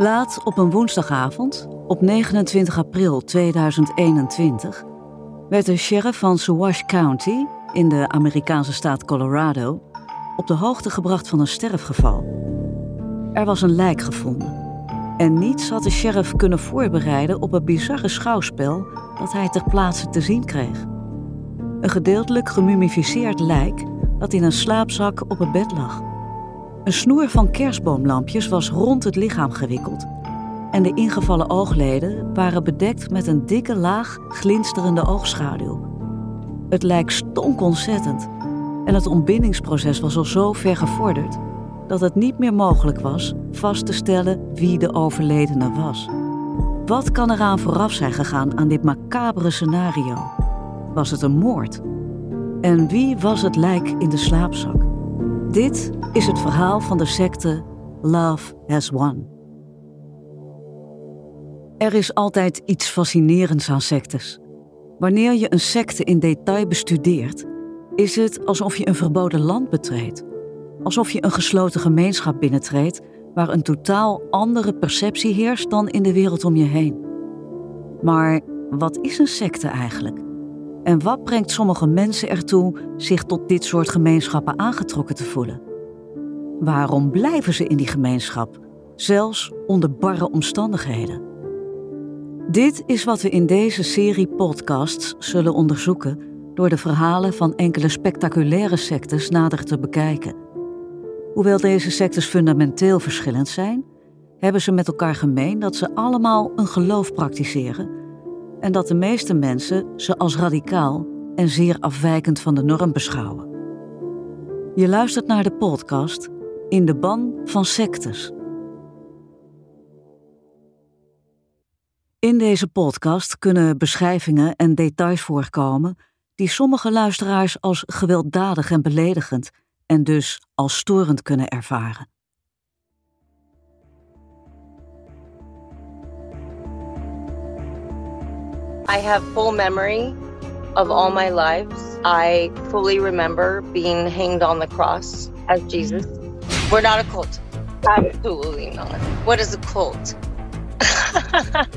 Laat op een woensdagavond, op 29 april 2021, werd de sheriff van Sawash County in de Amerikaanse staat Colorado op de hoogte gebracht van een sterfgeval. Er was een lijk gevonden. En niets had de sheriff kunnen voorbereiden op het bizarre schouwspel dat hij ter plaatse te zien kreeg. Een gedeeltelijk gemummificeerd lijk dat in een slaapzak op het bed lag. Een snoer van kerstboomlampjes was rond het lichaam gewikkeld en de ingevallen oogleden waren bedekt met een dikke laag glinsterende oogschaduw. Het lijk stonk ontzettend en het ontbindingsproces was al zo ver gevorderd dat het niet meer mogelijk was vast te stellen wie de overledene was. Wat kan eraan vooraf zijn gegaan aan dit macabere scenario? Was het een moord? En wie was het lijk in de slaapzak? Dit is het verhaal van de secte Love Has Won. Er is altijd iets fascinerends aan sectes. Wanneer je een secte in detail bestudeert, is het alsof je een verboden land betreedt. Alsof je een gesloten gemeenschap binnentreedt waar een totaal andere perceptie heerst dan in de wereld om je heen. Maar wat is een secte eigenlijk? En wat brengt sommige mensen ertoe zich tot dit soort gemeenschappen aangetrokken te voelen? Waarom blijven ze in die gemeenschap, zelfs onder barre omstandigheden? Dit is wat we in deze serie podcasts zullen onderzoeken door de verhalen van enkele spectaculaire sectes nader te bekijken. Hoewel deze sectes fundamenteel verschillend zijn, hebben ze met elkaar gemeen dat ze allemaal een geloof praktiseren en dat de meeste mensen ze als radicaal en zeer afwijkend van de norm beschouwen. Je luistert naar de podcast In de ban van sectes. In deze podcast kunnen beschrijvingen en details voorkomen die sommige luisteraars als gewelddadig en beledigend en dus als storend kunnen ervaren. I have full memory of all my lives. I fully remember being hanged on the cross as Jesus. We're not a cult. Absolutely not. What is a cult?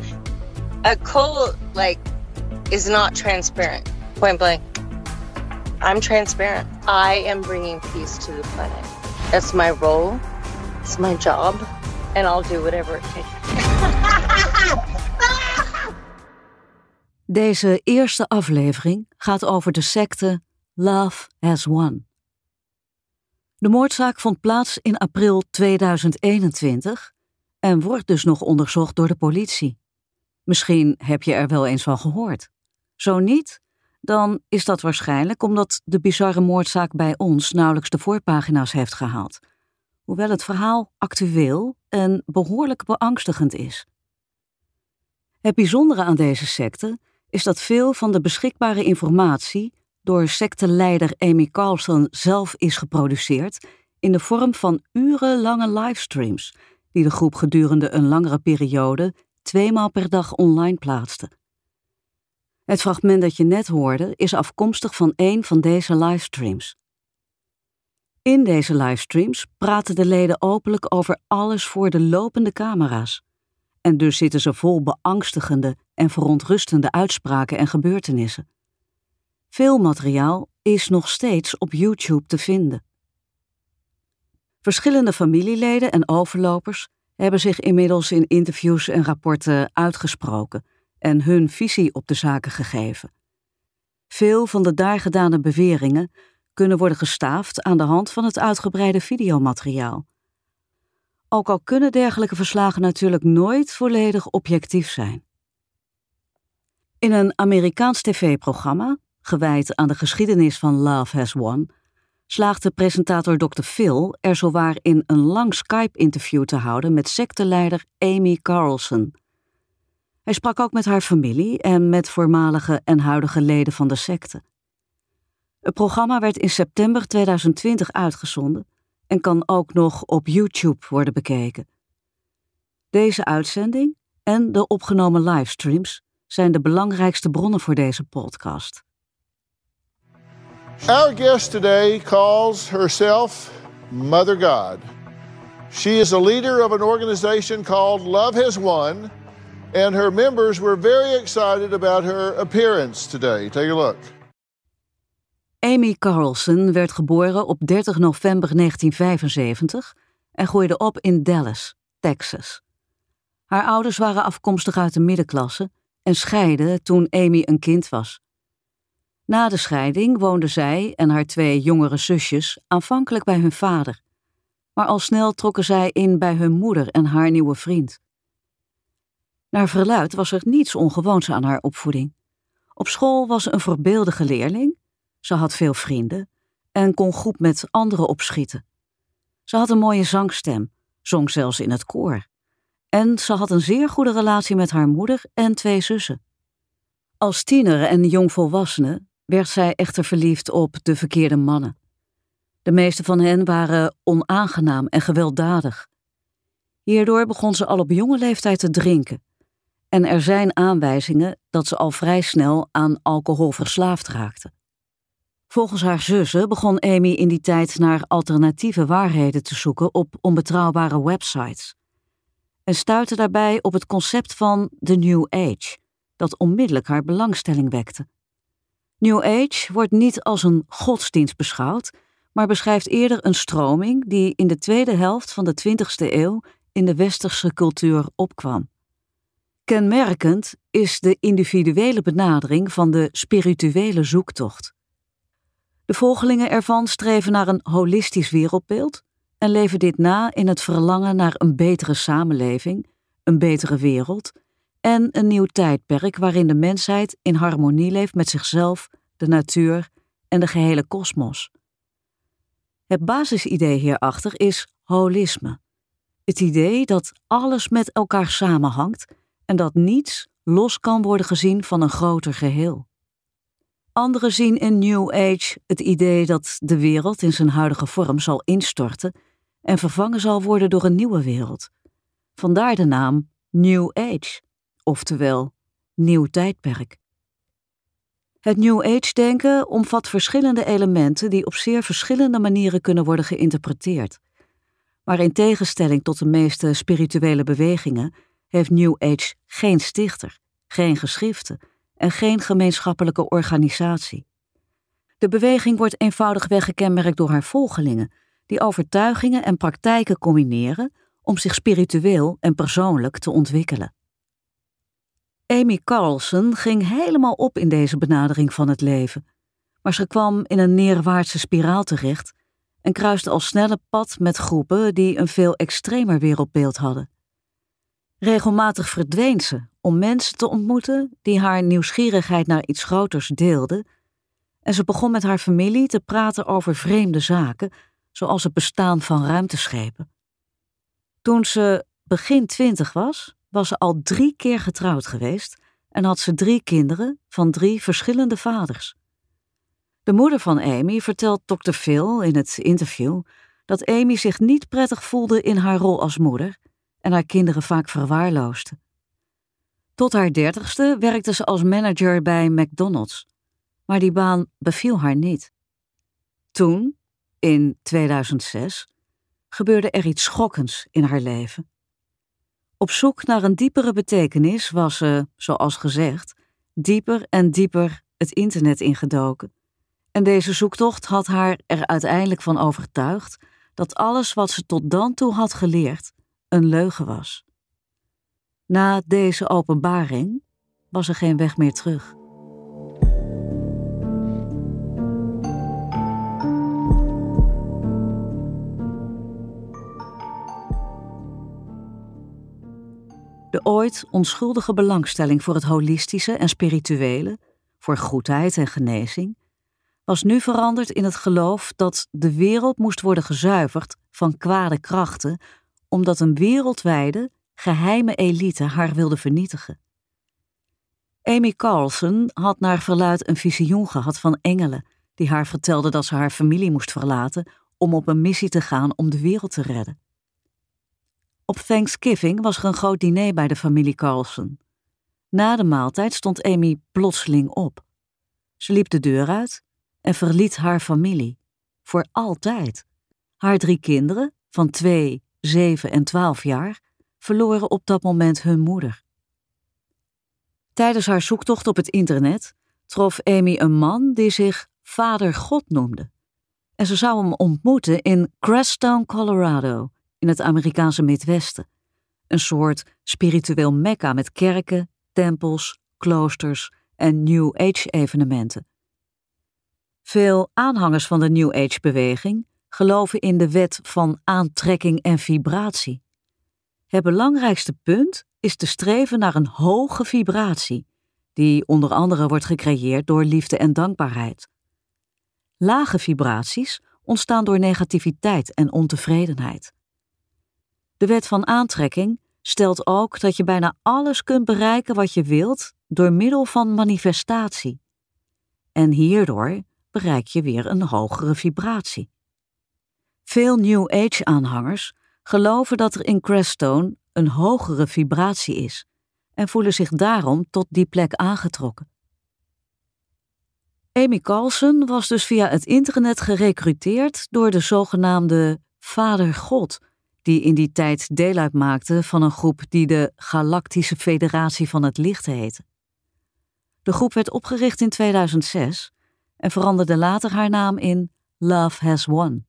a cult, like, is not transparent. Point blank. I'm transparent. I am bringing peace to the planet. That's my role. It's my job. And I'll do whatever it takes. Deze eerste aflevering gaat over de secte Love Has Won. De moordzaak vond plaats in april 2021 en wordt dus nog onderzocht door de politie. Misschien heb je er wel eens van gehoord. Zo niet, dan is dat waarschijnlijk omdat de bizarre moordzaak bij ons nauwelijks de voorpagina's heeft gehaald, hoewel het verhaal actueel en behoorlijk beangstigend is. Het bijzondere aan deze secte is dat veel van de beschikbare informatie door secteleider Amy Carlson zelf is geproduceerd in de vorm van urenlange livestreams, die de groep gedurende een langere periode tweemaal per dag online plaatste. Het fragment dat je net hoorde is afkomstig van een van deze livestreams. In deze livestreams praten de leden openlijk over alles voor de lopende camera's. En dus zitten ze vol beangstigende en verontrustende uitspraken en gebeurtenissen. Veel materiaal is nog steeds op YouTube te vinden. Verschillende familieleden en overlopers hebben zich inmiddels in interviews en rapporten uitgesproken en hun visie op de zaken gegeven. Veel van de daar gedane beweringen kunnen worden gestaafd aan de hand van het uitgebreide videomateriaal. Ook al kunnen dergelijke verslagen natuurlijk nooit volledig objectief zijn. In een Amerikaans tv-programma, gewijd aan de geschiedenis van Love Has Won, slaagde presentator Dr. Phil er zowaar in een lang Skype-interview te houden met secteleider Amy Carlson. Hij sprak ook met haar familie en met voormalige en huidige leden van de secte. Het programma werd in september 2020 uitgezonden en kan ook nog op YouTube worden bekeken. Deze uitzending en de opgenomen livestreams zijn de belangrijkste bronnen voor deze podcast. Our guest today calls herself Mother God. She is a leader of an organization called Love Has Won, and her members were very excited about her appearance today. Take a look. Amy Carlson werd geboren op 30 november 1975 en groeide op in Dallas, Texas. Haar ouders waren afkomstig uit de middenklasse en scheidden toen Amy een kind was. Na de scheiding woonden zij en haar twee jongere zusjes aanvankelijk bij hun vader, maar al snel trokken zij in bij hun moeder en haar nieuwe vriend. Naar verluid was er niets ongewoons aan haar opvoeding. Op school was ze een voorbeeldige leerling, ze had veel vrienden en kon goed met anderen opschieten. Ze had een mooie zangstem, zong zelfs in het koor. En ze had een zeer goede relatie met haar moeder en twee zussen. Als tiener en jongvolwassene werd zij echter verliefd op de verkeerde mannen. De meeste van hen waren onaangenaam en gewelddadig. Hierdoor begon ze al op jonge leeftijd te drinken. En er zijn aanwijzingen dat ze al vrij snel aan alcohol verslaafd raakte. Volgens haar zussen begon Amy in die tijd naar alternatieve waarheden te zoeken op onbetrouwbare websites. En stuitte daarbij op het concept van de New Age, dat onmiddellijk haar belangstelling wekte. New Age wordt niet als een godsdienst beschouwd, maar beschrijft eerder een stroming die in de tweede helft van de 20e eeuw in de westerse cultuur opkwam. Kenmerkend is de individuele benadering van de spirituele zoektocht. De volgelingen ervan streven naar een holistisch wereldbeeld en leven dit na in het verlangen naar een betere samenleving, een betere wereld en een nieuw tijdperk waarin de mensheid in harmonie leeft met zichzelf, de natuur en de gehele kosmos. Het basisidee hierachter is holisme. Het idee dat alles met elkaar samenhangt en dat niets los kan worden gezien van een groter geheel. Anderen zien in New Age het idee dat de wereld in zijn huidige vorm zal instorten en vervangen zal worden door een nieuwe wereld. Vandaar de naam New Age, oftewel nieuw tijdperk. Het New Age-denken omvat verschillende elementen die op zeer verschillende manieren kunnen worden geïnterpreteerd. Maar in tegenstelling tot de meeste spirituele bewegingen heeft New Age geen stichter, geen geschriften en geen gemeenschappelijke organisatie. De beweging wordt eenvoudigweg gekenmerkt door haar volgelingen, die overtuigingen en praktijken combineren om zich spiritueel en persoonlijk te ontwikkelen. Amy Carlson ging helemaal op in deze benadering van het leven, maar ze kwam in een neerwaartse spiraal terecht en kruiste al snel het pad met groepen die een veel extremer wereldbeeld hadden. Regelmatig verdween ze om mensen te ontmoeten die haar nieuwsgierigheid naar iets groters deelden, en ze begon met haar familie te praten over vreemde zaken, zoals het bestaan van ruimteschepen. Toen ze begin twintig was, was ze al drie keer getrouwd geweest en had ze drie kinderen van drie verschillende vaders. De moeder van Amy vertelt Dr. Phil in het interview dat Amy zich niet prettig voelde in haar rol als moeder en haar kinderen vaak verwaarloosde. Tot haar dertigste werkte ze als manager bij McDonald's, maar die baan beviel haar niet. Toen, in 2006, gebeurde er iets schokkends in haar leven. Op zoek naar een diepere betekenis was ze, zoals gezegd, dieper en dieper het internet ingedoken. En deze zoektocht had haar er uiteindelijk van overtuigd dat alles wat ze tot dan toe had geleerd een leugen was. Na deze openbaring was er geen weg meer terug. De ooit onschuldige belangstelling voor het holistische en spirituele, voor goedheid en genezing, was nu veranderd in het geloof dat de wereld moest worden gezuiverd van kwade krachten, omdat een wereldwijde, geheime elite haar wilde vernietigen. Amy Carlson had naar verluid een visioen gehad van engelen die haar vertelden dat ze haar familie moest verlaten om op een missie te gaan om de wereld te redden. Op Thanksgiving was er een groot diner bij de familie Carlson. Na de maaltijd stond Amy plotseling op. Ze liep de deur uit en verliet haar familie. Voor altijd. Haar drie kinderen, van twee, 7 en 12 jaar, verloren op dat moment hun moeder. Tijdens haar zoektocht op het internet trof Amy een man die zich Vader God noemde. En ze zou hem ontmoeten in Crestone, Colorado, in het Amerikaanse Midwesten. Een soort spiritueel mekka met kerken, tempels, kloosters en New Age-evenementen. Veel aanhangers van de New Age-beweging geloven in de wet van aantrekking en vibratie. Het belangrijkste punt is te streven naar een hoge vibratie, die onder andere wordt gecreëerd door liefde en dankbaarheid. Lage vibraties ontstaan door negativiteit en ontevredenheid. De wet van aantrekking stelt ook dat je bijna alles kunt bereiken wat je wilt door middel van manifestatie. En hierdoor bereik je weer een hogere vibratie. Veel New Age-aanhangers geloven dat er in Crestone een hogere vibratie is en voelen zich daarom tot die plek aangetrokken. Amy Carlson was dus via het internet gerecruiteerd door de zogenaamde Vader God, die in die tijd deel uitmaakte van een groep die de Galactische Federatie van het Licht heette. De groep werd opgericht in 2006 en veranderde later haar naam in Love Has Won.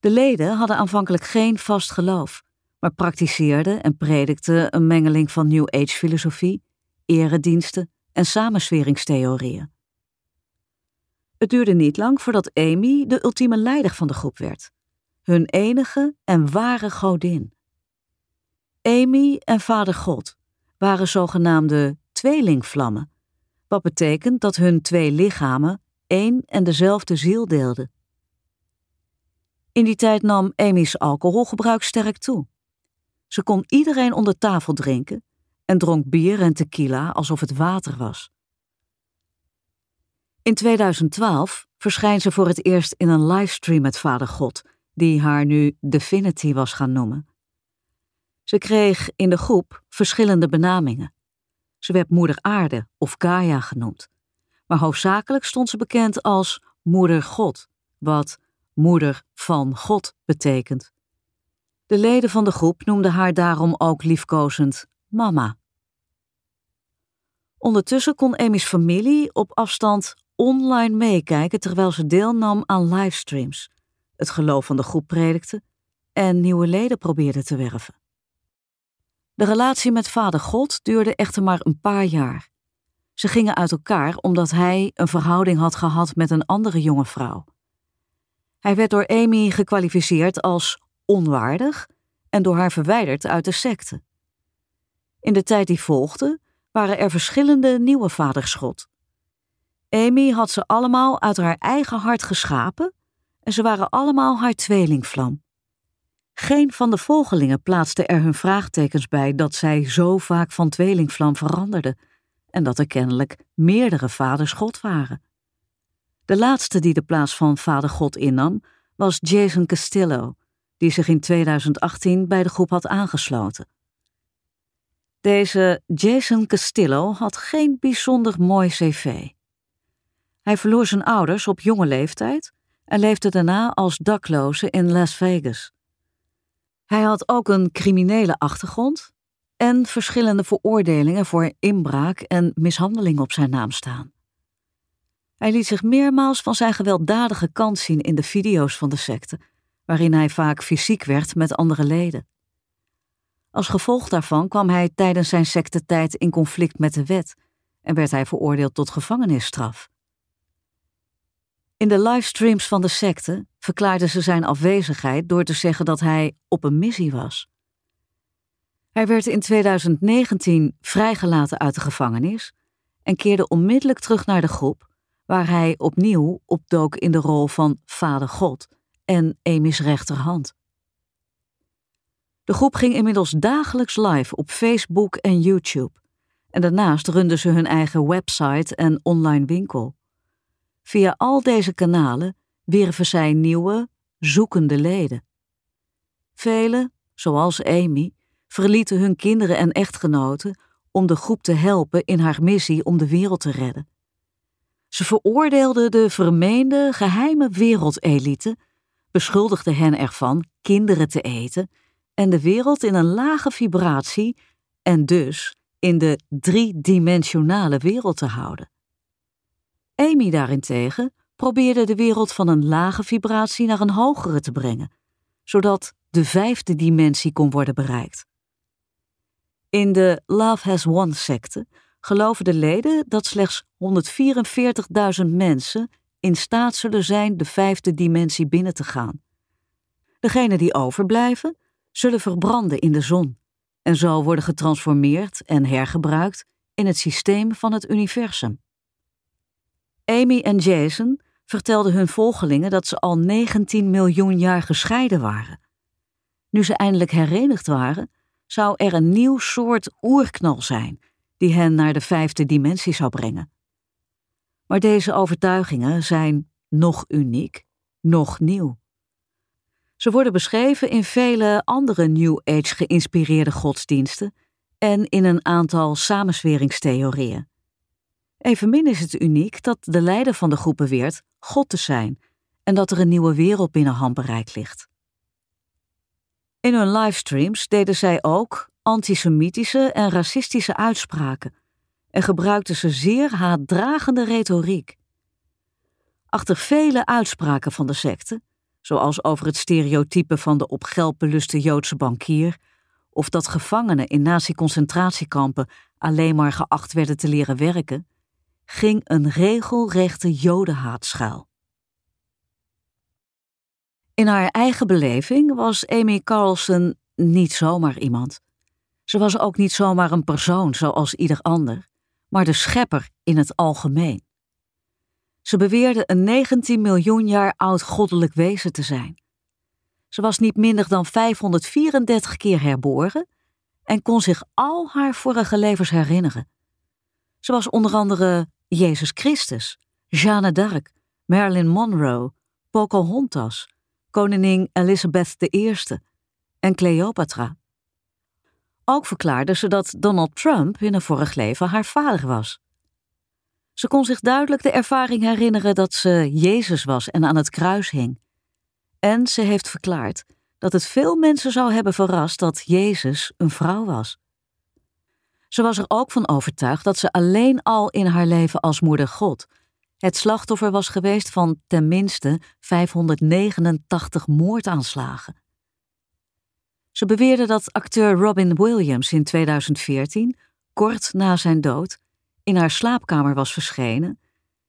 De leden hadden aanvankelijk geen vast geloof, maar prakticeerden en predikten een mengeling van New Age filosofie, erediensten en samensweringstheorieën. Het duurde niet lang voordat Amy de ultieme leider van de groep werd, hun enige en ware godin. Amy en Vader God waren zogenaamde tweelingvlammen, wat betekent dat hun twee lichamen één en dezelfde ziel deelden. In die tijd nam Amy's alcoholgebruik sterk toe. Ze kon iedereen onder tafel drinken en dronk bier en tequila alsof het water was. In 2012 verschijnt ze voor het eerst in een livestream met Vader God, die haar nu Divinity was gaan noemen. Ze kreeg in de groep verschillende benamingen. Ze werd Moeder Aarde of Gaia genoemd, maar hoofdzakelijk stond ze bekend als Moeder God, wat Moeder van God betekent. De leden van de groep noemden haar daarom ook liefkozend Mama. Ondertussen kon Amy's familie op afstand online meekijken terwijl ze deelnam aan livestreams, het geloof van de groep predikte en nieuwe leden probeerde te werven. De relatie met Vader God duurde echter maar een paar jaar. Ze gingen uit elkaar omdat hij een verhouding had gehad met een andere jonge vrouw. Hij werd door Amy gekwalificeerd als onwaardig en door haar verwijderd uit de secte. In de tijd die volgde waren er verschillende nieuwe vaderschot. Amy had ze allemaal uit haar eigen hart geschapen en ze waren allemaal haar tweelingvlam. Geen van de volgelingen plaatste er hun vraagtekens bij dat zij zo vaak van tweelingvlam veranderde en dat er kennelijk meerdere vaders God waren. De laatste die de plaats van vader God innam was Jason Castillo, die zich in 2018 bij de groep had aangesloten. Deze Jason Castillo had geen bijzonder mooi cv. Hij verloor zijn ouders op jonge leeftijd en leefde daarna als dakloze in Las Vegas. Hij had ook een criminele achtergrond en verschillende veroordelingen voor inbraak en mishandeling op zijn naam staan. Hij liet zich meermaals van zijn gewelddadige kant zien in de video's van de secte, waarin hij vaak fysiek werd met andere leden. Als gevolg daarvan kwam hij tijdens zijn sectetijd in conflict met de wet en werd hij veroordeeld tot gevangenisstraf. In de livestreams van de secte verklaarde ze zijn afwezigheid door te zeggen dat hij op een missie was. Hij werd in 2019 vrijgelaten uit de gevangenis en keerde onmiddellijk terug naar de groep, waar hij opnieuw opdook in de rol van Vader God en Amy's rechterhand. De groep ging inmiddels dagelijks live op Facebook en YouTube. En daarnaast runden ze hun eigen website en online winkel. Via al deze kanalen wierven zij nieuwe, zoekende leden. Velen, zoals Amy, verlieten hun kinderen en echtgenoten om de groep te helpen in haar missie om de wereld te redden. Ze veroordeelden de vermeende geheime wereldelite beschuldigde hen ervan kinderen te eten en de wereld in een lage vibratie en dus in de driedimensionale wereld te houden. Amy daarentegen probeerde de wereld van een lage vibratie naar een hogere te brengen, zodat de vijfde dimensie kon worden bereikt. In de Love Has Won secte geloven de leden dat slechts 144.000 mensen in staat zullen zijn de vijfde dimensie binnen te gaan. Degenen die overblijven, zullen verbranden in de zon en zo worden getransformeerd en hergebruikt in het systeem van het universum. Amy en Jason vertelden hun volgelingen dat ze al 19 miljoen jaar gescheiden waren. Nu ze eindelijk herenigd waren, zou er een nieuw soort oerknal zijn die hen naar de vijfde dimensie zou brengen. Maar deze overtuigingen zijn nog uniek, nog nieuw. Ze worden beschreven in vele andere New Age geïnspireerde godsdiensten en in een aantal samensweringstheorieën. Evenmin is het uniek dat de leider van de groep beweert God te zijn en dat er een nieuwe wereld binnen handbereik ligt. In hun livestreams deden zij ook antisemitische en racistische uitspraken en gebruikten ze zeer haatdragende retoriek. Achter vele uitspraken van de secte, zoals over het stereotype van de op geld beluste Joodse bankier, of dat gevangenen in nazi-concentratiekampen alleen maar geacht werden te leren werken, ging een regelrechte jodenhaat schuil. In haar eigen beleving was Amy Carlson niet zomaar iemand. Ze was ook niet zomaar een persoon zoals ieder ander, maar de schepper in het algemeen. Ze beweerde een 19 miljoen jaar oud goddelijk wezen te zijn. Ze was niet minder dan 534 keer herboren en kon zich al haar vorige levens herinneren. Ze was onder andere Jezus Christus, Jeanne d'Arc, Marilyn Monroe, Pocahontas, koningin Elizabeth I en Cleopatra. Ook verklaarde ze dat Donald Trump in een vorig leven haar vader was. Ze kon zich duidelijk de ervaring herinneren dat ze Jezus was en aan het kruis hing. En ze heeft verklaard dat het veel mensen zou hebben verrast dat Jezus een vrouw was. Ze was er ook van overtuigd dat ze alleen al in haar leven als moeder God het slachtoffer was geweest van ten minste 589 moordaanslagen. Ze beweerde dat acteur Robin Williams in 2014, kort na zijn dood, in haar slaapkamer was verschenen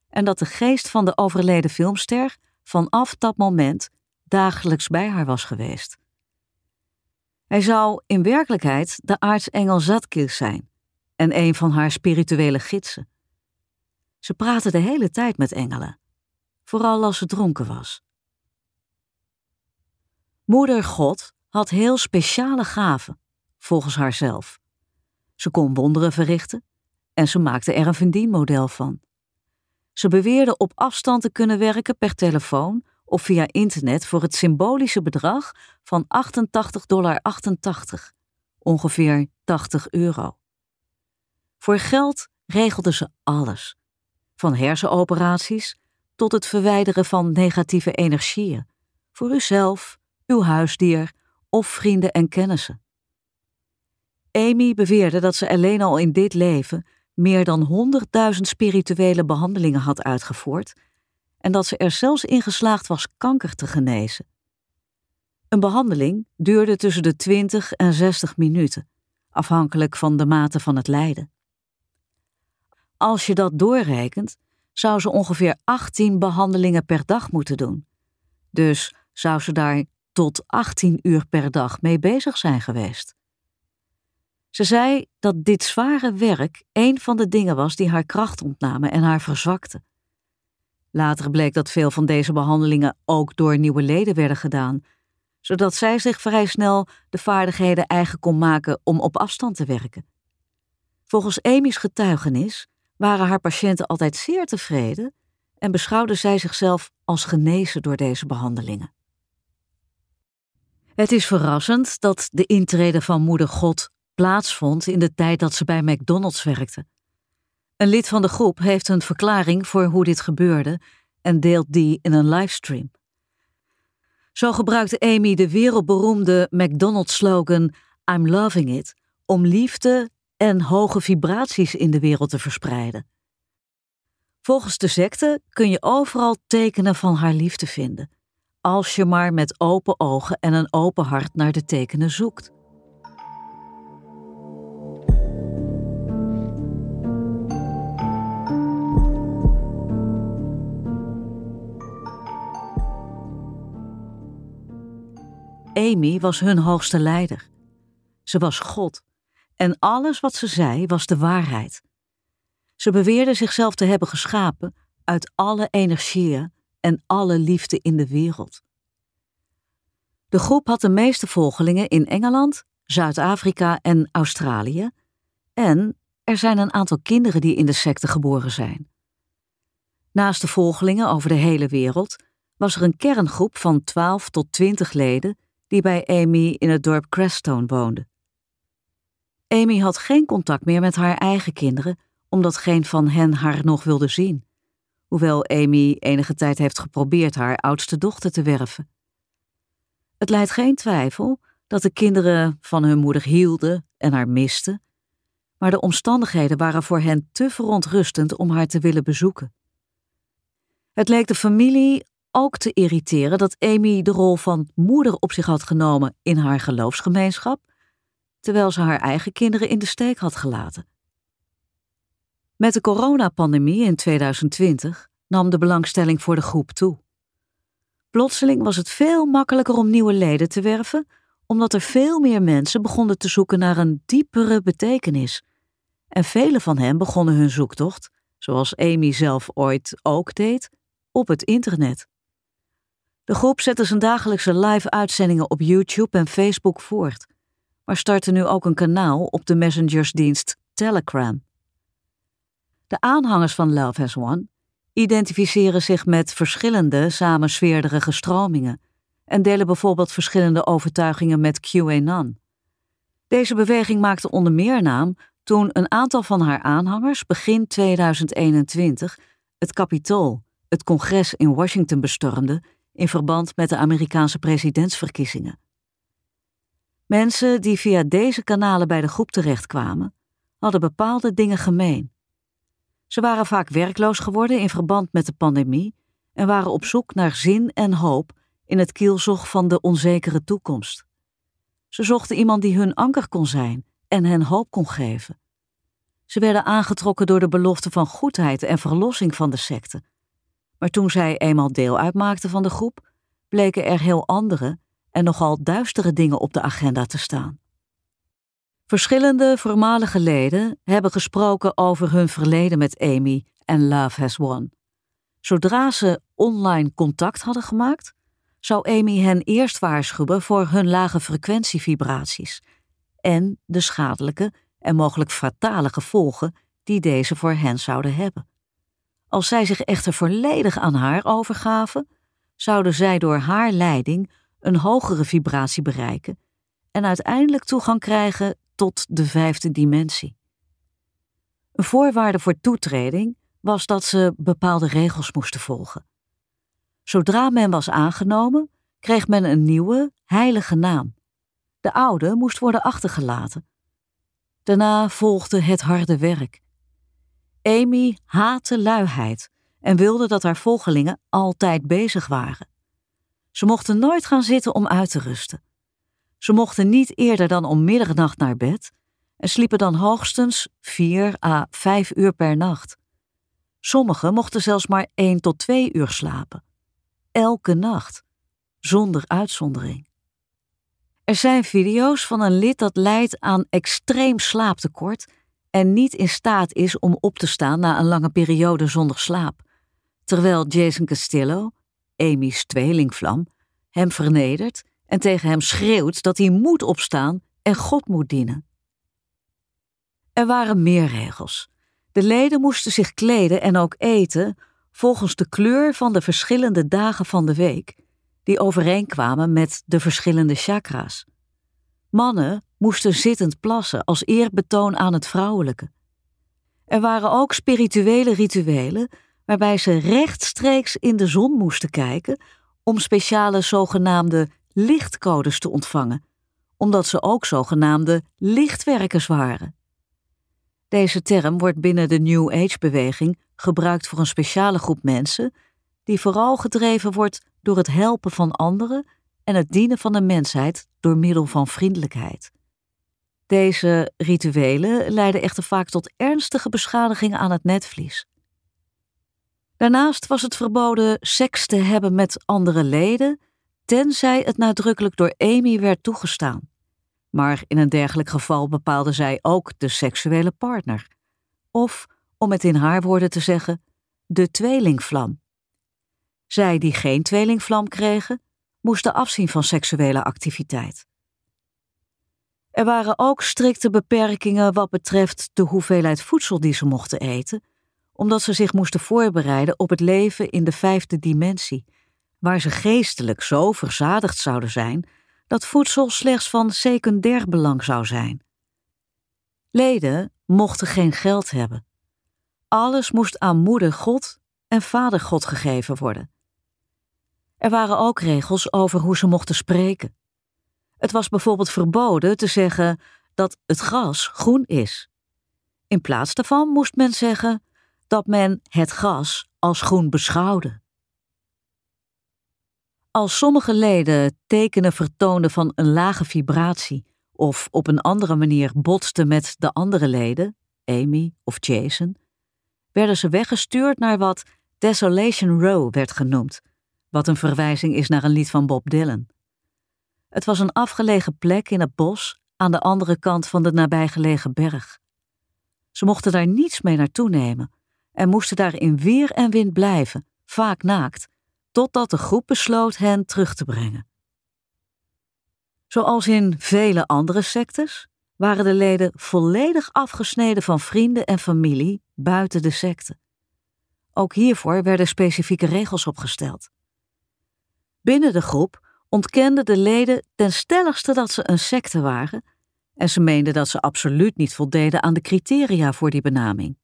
en dat de geest van de overleden filmster vanaf dat moment dagelijks bij haar was geweest. Hij zou in werkelijkheid de aartsengel Zadkiel zijn en een van haar spirituele gidsen. Ze praatte de hele tijd met engelen, vooral als ze dronken was. Moeder God had heel speciale gaven, volgens haarzelf. Ze kon wonderen verrichten en ze maakte er een verdienmodel van. Ze beweerde op afstand te kunnen werken per telefoon of via internet voor het symbolische bedrag van 88,88 dollar, ongeveer 80 euro. Voor geld regelde ze alles, van hersenoperaties tot het verwijderen van negatieve energieën, voor uzelf, uw huisdier of vrienden en kennissen. Amy beweerde dat ze alleen al in dit leven meer dan 100.000 spirituele behandelingen had uitgevoerd en dat ze er zelfs in geslaagd was kanker te genezen. Een behandeling duurde tussen de 20 en 60 minuten, afhankelijk van de mate van het lijden. Als je dat doorrekent, zou ze ongeveer 18 behandelingen per dag moeten doen. Dus zou ze daar tot 18 uur per dag mee bezig zijn geweest. Ze zei dat dit zware werk een van de dingen was die haar kracht ontnamen en haar verzwakten. Later bleek dat veel van deze behandelingen ook door nieuwe leden werden gedaan, zodat zij zich vrij snel de vaardigheden eigen kon maken om op afstand te werken. Volgens Amy's getuigenis waren haar patiënten altijd zeer tevreden en beschouwde zij zichzelf als genezen door deze behandelingen. Het is verrassend dat de intrede van Moeder God plaatsvond in de tijd dat ze bij McDonald's werkte. Een lid van de groep heeft een verklaring voor hoe dit gebeurde en deelt die in een livestream. Zo gebruikte Amy de wereldberoemde McDonald's-slogan I'm loving it om liefde en hoge vibraties in de wereld te verspreiden. Volgens de secte kun je overal tekenen van haar liefde vinden, als je maar met open ogen en een open hart naar de tekenen zoekt. Amy was hun hoogste leider. Ze was God en alles wat ze zei was de waarheid. Ze beweerde zichzelf te hebben geschapen uit alle energieën en alle liefde in de wereld. De groep had de meeste volgelingen in Engeland, Zuid-Afrika en Australië, en er zijn een aantal kinderen die in de secte geboren zijn. Naast de volgelingen over de hele wereld was er een kerngroep van 12 tot 20 leden die bij Amy in het dorp Crestone woonde. Amy had geen contact meer met haar eigen kinderen, omdat geen van hen haar nog wilde zien, hoewel Amy enige tijd heeft geprobeerd haar oudste dochter te werven. Het leidt geen twijfel dat de kinderen van hun moeder hielden en haar misten, maar de omstandigheden waren voor hen te verontrustend om haar te willen bezoeken. Het leek de familie ook te irriteren dat Amy de rol van moeder op zich had genomen in haar geloofsgemeenschap, terwijl ze haar eigen kinderen in de steek had gelaten. Met de coronapandemie in 2020 nam de belangstelling voor de groep toe. Plotseling was het veel makkelijker om nieuwe leden te werven, omdat er veel meer mensen begonnen te zoeken naar een diepere betekenis. En vele van hen begonnen hun zoektocht, zoals Amy zelf ooit ook deed, op het internet. De groep zette zijn dagelijkse live-uitzendingen op YouTube en Facebook voort, maar startte nu ook een kanaal op de messengersdienst Telegram. De aanhangers van Love Has One identificeren zich met verschillende samensweerderige stromingen en delen bijvoorbeeld verschillende overtuigingen met QAnon. Deze beweging maakte onder meer naam toen een aantal van haar aanhangers begin 2021 het Capitool, het congres in Washington, bestormde in verband met de Amerikaanse presidentsverkiezingen. Mensen die via deze kanalen bij de groep terechtkwamen, hadden bepaalde dingen gemeen. Ze waren vaak werkloos geworden in verband met de pandemie en waren op zoek naar zin en hoop in het kielzog van de onzekere toekomst. Ze zochten iemand die hun anker kon zijn en hen hoop kon geven. Ze werden aangetrokken door de belofte van goedheid en verlossing van de secte maar toen zij eenmaal deel uitmaakte van de groep, bleken er heel andere en nogal duistere dingen op de agenda te staan. Verschillende voormalige leden hebben gesproken over hun verleden met Amy en Love Has Won. Zodra ze online contact hadden gemaakt, zou Amy hen eerst waarschuwen voor hun lage frequentievibraties en de schadelijke en mogelijk fatale gevolgen die deze voor hen zouden hebben. Als zij zich echter volledig aan haar overgaven, zouden zij door haar leiding een hogere vibratie bereiken en uiteindelijk toegang krijgen tot de vijfde dimensie. Een voorwaarde voor toetreding was dat ze bepaalde regels moesten volgen. Zodra men was aangenomen, kreeg men een nieuwe, heilige naam. De oude moest worden achtergelaten. Daarna volgde het harde werk. Amy haatte luiheid en wilde dat haar volgelingen altijd bezig waren. Ze mochten nooit gaan zitten om uit te rusten. Ze mochten niet eerder dan om middernacht naar bed en sliepen dan hoogstens vier à vijf uur per nacht. Sommigen mochten zelfs maar één tot twee uur slapen. Elke nacht, zonder uitzondering. Er zijn video's van een lid dat lijdt aan extreem slaaptekort en niet in staat is om op te staan na een lange periode zonder slaap, terwijl Jason Castillo, Amy's tweelingvlam, hem vernedert en tegen hem schreeuwt dat hij moet opstaan en God moet dienen. Er waren meer regels. De leden moesten zich kleden en ook eten volgens de kleur van de verschillende dagen van de week, die overeenkwamen met de verschillende chakra's. Mannen moesten zittend plassen als eerbetoon aan het vrouwelijke. Er waren ook spirituele rituelen waarbij ze rechtstreeks in de zon moesten kijken om speciale zogenaamde lichtcodes te ontvangen, omdat ze ook zogenaamde lichtwerkers waren. Deze term wordt binnen de New Age-beweging gebruikt voor een speciale groep mensen die vooral gedreven wordt door het helpen van anderen en het dienen van de mensheid door middel van vriendelijkheid. Deze rituelen leiden echter vaak tot ernstige beschadigingen aan het netvlies. Daarnaast was het verboden seks te hebben met andere leden, tenzij het nadrukkelijk door Amy werd toegestaan. Maar in een dergelijk geval bepaalde zij ook de seksuele partner. Of, om het in haar woorden te zeggen, de tweelingvlam. Zij die geen tweelingvlam kregen, moesten afzien van seksuele activiteit. Er waren ook strikte beperkingen wat betreft de hoeveelheid voedsel die ze mochten eten, omdat ze zich moesten voorbereiden op het leven in de vijfde dimensie, waar ze geestelijk zo verzadigd zouden zijn dat voedsel slechts van secundair belang zou zijn. Leden mochten geen geld hebben. Alles moest aan moeder God en vader God gegeven worden. Er waren ook regels over hoe ze mochten spreken. Het was bijvoorbeeld verboden te zeggen dat het gras groen is. In plaats daarvan moest men zeggen dat men het gras als groen beschouwde. Als sommige leden tekenen vertoonden van een lage vibratie of op een andere manier botsten met de andere leden, Amy of Jason, werden ze weggestuurd naar wat Desolation Row werd genoemd, wat een verwijzing is naar een lied van Bob Dylan. Het was een afgelegen plek in het bos aan de andere kant van de nabijgelegen berg. Ze mochten daar niets mee naartoe nemen en moesten daar in weer en wind blijven, vaak naakt, totdat de groep besloot hen terug te brengen. Zoals in vele andere sectes waren de leden volledig afgesneden van vrienden en familie buiten de secte. Ook hiervoor werden specifieke regels opgesteld. Binnen de groep ontkenden de leden ten stelligste dat ze een secte waren en ze meenden dat ze absoluut niet voldeden aan de criteria voor die benaming.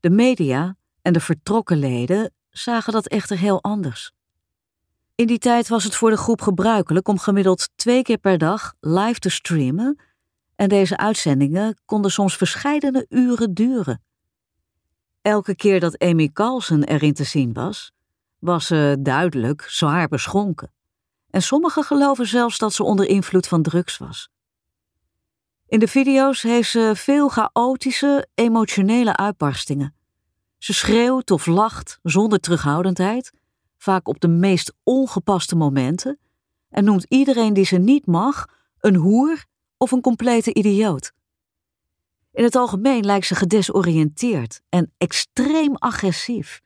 De media en de vertrokken leden zagen dat echter heel anders. In die tijd was het voor de groep gebruikelijk om gemiddeld twee keer per dag live te streamen en deze uitzendingen konden soms verscheidene uren duren. Elke keer dat Amy Carlson erin te zien was, was ze duidelijk zwaar beschonken. En sommigen geloven zelfs dat ze onder invloed van drugs was. In de video's heeft ze veel chaotische, emotionele uitbarstingen. Ze schreeuwt of lacht zonder terughoudendheid, vaak op de meest ongepaste momenten, en noemt iedereen die ze niet mag een hoer of een complete idioot. In het algemeen lijkt ze gedesoriënteerd en extreem agressief.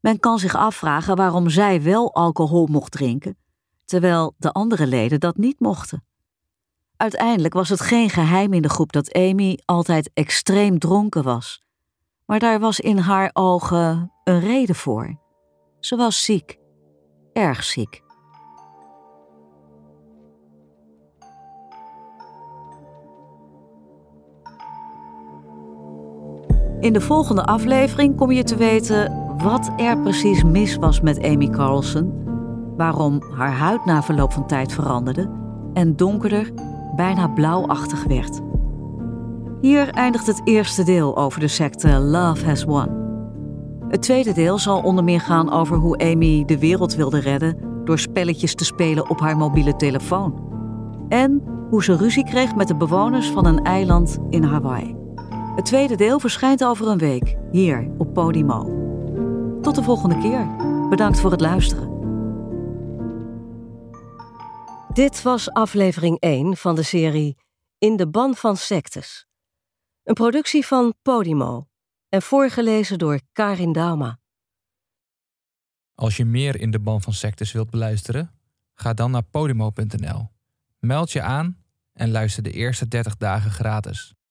Men kan zich afvragen waarom zij wel alcohol mocht drinken, terwijl de andere leden dat niet mochten. Uiteindelijk was het geen geheim in de groep dat Amy altijd extreem dronken was, maar daar was in haar ogen een reden voor. Ze was ziek, erg ziek. In de volgende aflevering kom je te weten wat er precies mis was met Amy Carlson, waarom haar huid na verloop van tijd veranderde en donkerder, bijna blauwachtig werd. Hier eindigt het eerste deel over de secte Love Has Won. Het tweede deel zal onder meer gaan over hoe Amy de wereld wilde redden door spelletjes te spelen op haar mobiele telefoon. En hoe ze ruzie kreeg met de bewoners van een eiland in Hawaii. Het tweede deel verschijnt over een week, hier op Podimo. Tot de volgende keer. Bedankt voor het luisteren. Dit was aflevering 1 van de serie In de ban van sectes. Een productie van Podimo en voorgelezen door Karin Dauma. Als je meer in de ban van sectes wilt beluisteren, ga dan naar podimo.nl. Meld je aan en luister de eerste 30 dagen gratis.